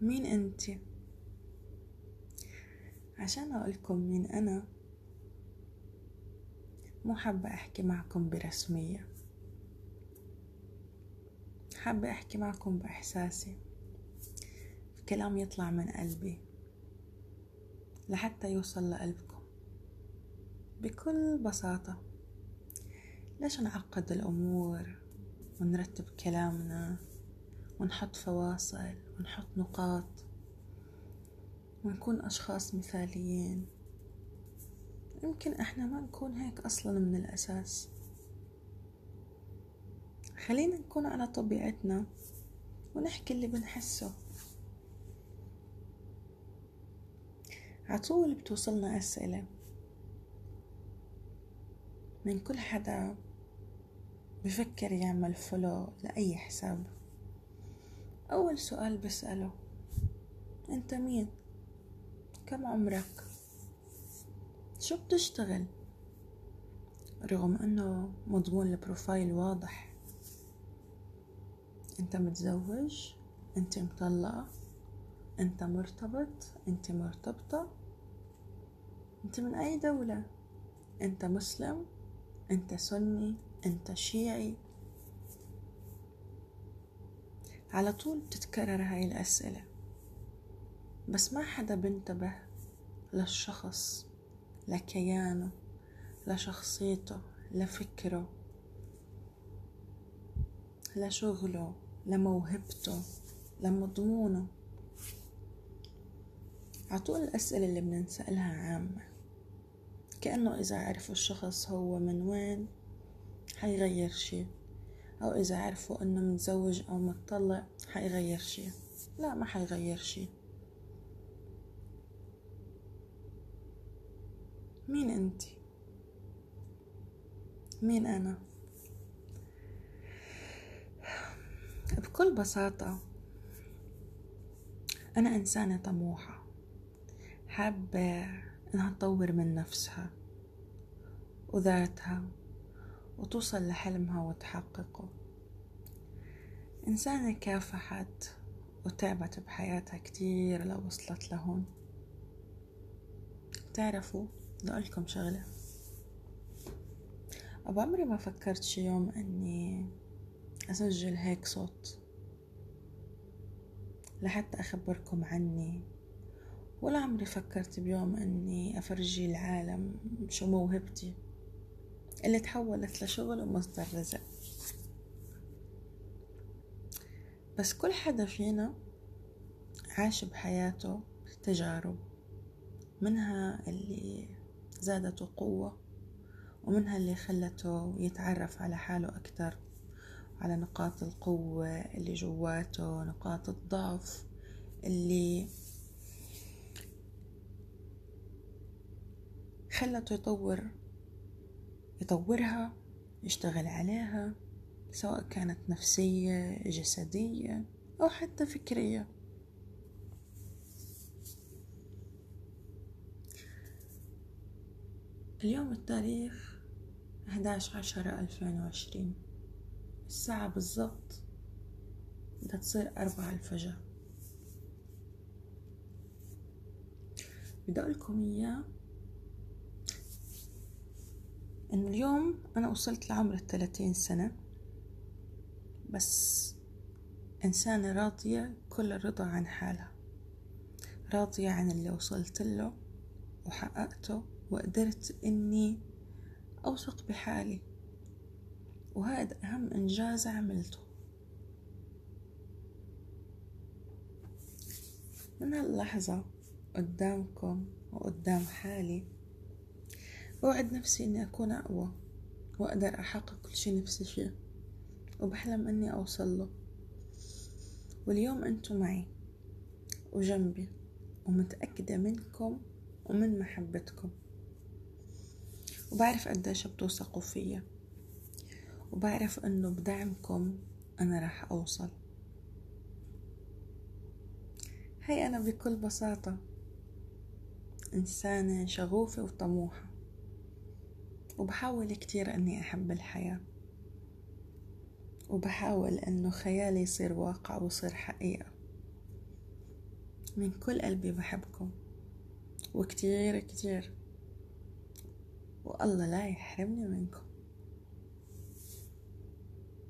مين انت؟ عشان أقولكم مين أنا مو حابة أحكي معكم برسمية. حابة أحكي معكم بإحساسي كلام يطلع من قلبي لحتى يوصل لقلبكم. بكل بساطة ليش نعقد الأمور ونرتب كلامنا؟ ونحط فواصل ونحط نقاط ونكون أشخاص مثاليين. يمكن إحنا ما نكون هيك أصلا من الأساس. خلينا نكون على طبيعتنا ونحكي اللي بنحسه. عطول بتوصلنا أسئلة من كل حدا بفكر يعمل follow لأي حساب. أول سؤال بسأله أنت مين؟ كم عمرك؟ شو بتشتغل؟ رغم أنه مضمون ال profile واضح أنت متزوج؟ أنت مطلقة؟ أنت مرتبط؟ أنت مرتبطة؟ أنت من أي دولة؟ أنت مسلم؟ أنت سني؟ أنت شيعي؟ على طول بتتكرر هاي الأسئلة. بس ما حدا بنتبه للشخص لكيانه لشخصيته لفكره لشغله لموهبته لمضمونه. عطول الأسئلة اللي بنسألها عامة. كأنه إذا عرفوا الشخص هو من وين حيغير شي. أو إذا عرفوا إنه متزوج أو متطلق حيغير شي لا ما حيغير شي مين أنت؟ مين أنا؟ بكل بساطة أنا إنسانة طموحة حابة إنها تطور من نفسها وذاتها وتوصل لحلمها وتحققه. إنسانة كافحت وتعبت بحياتها كتير لو وصلت لهون. تعرفوا لأقولكم شغلة. أبو عمري ما فكرت شي يوم أني أسجل هيك صوت لحتى أخبركم عني. ولا عمري فكرت بيوم أني أفرجي العالم شو موهبتي. اللي تحولت لشغل ومصدر رزق. بس كل حدا فينا عاش بحياته تجارب منها اللي زادته قوة ومنها اللي خلته يتعرف على حاله أكثر على نقاط القوة اللي جواته نقاط الضعف اللي خلته يطور يطورها يشتغل عليها سواء كانت نفسية جسدية أو حتى فكرية. اليوم التاريخ 11 عشرة 2020 الساعة بالضبط بدها تصير أربعة الفجر. بدي أقولكم إياه إنه اليوم أنا وصلت لعمر الثلاثين سنة بس إنسانة راضية كل الرضا عن حالها راضية عن اللي وصلت له وحققته وقدرت إني أوثق بحالي وهذا أهم إنجاز عملته. من هاللحظة قدامكم وقدام حالي بوعد نفسي إني أكون أقوى وأقدر أحقق كل شي نفسي فيه وبحلم إني أوصل له. واليوم أنتوا معي وجنبي ومتأكدة منكم ومن محبتكم. وبعرف قديش بتوثقوا فيا. وبعرف إنه بدعمكم أنا راح أوصل. هي أنا بكل بساطة إنسانة شغوفة وطموحة. وبحاول كتير إني أحب الحياة. وبحاول إنه خيالي يصير واقع ويصير حقيقة. من كل قلبي بحبكم. وكتير كتير. والله لا يحرمني منكم.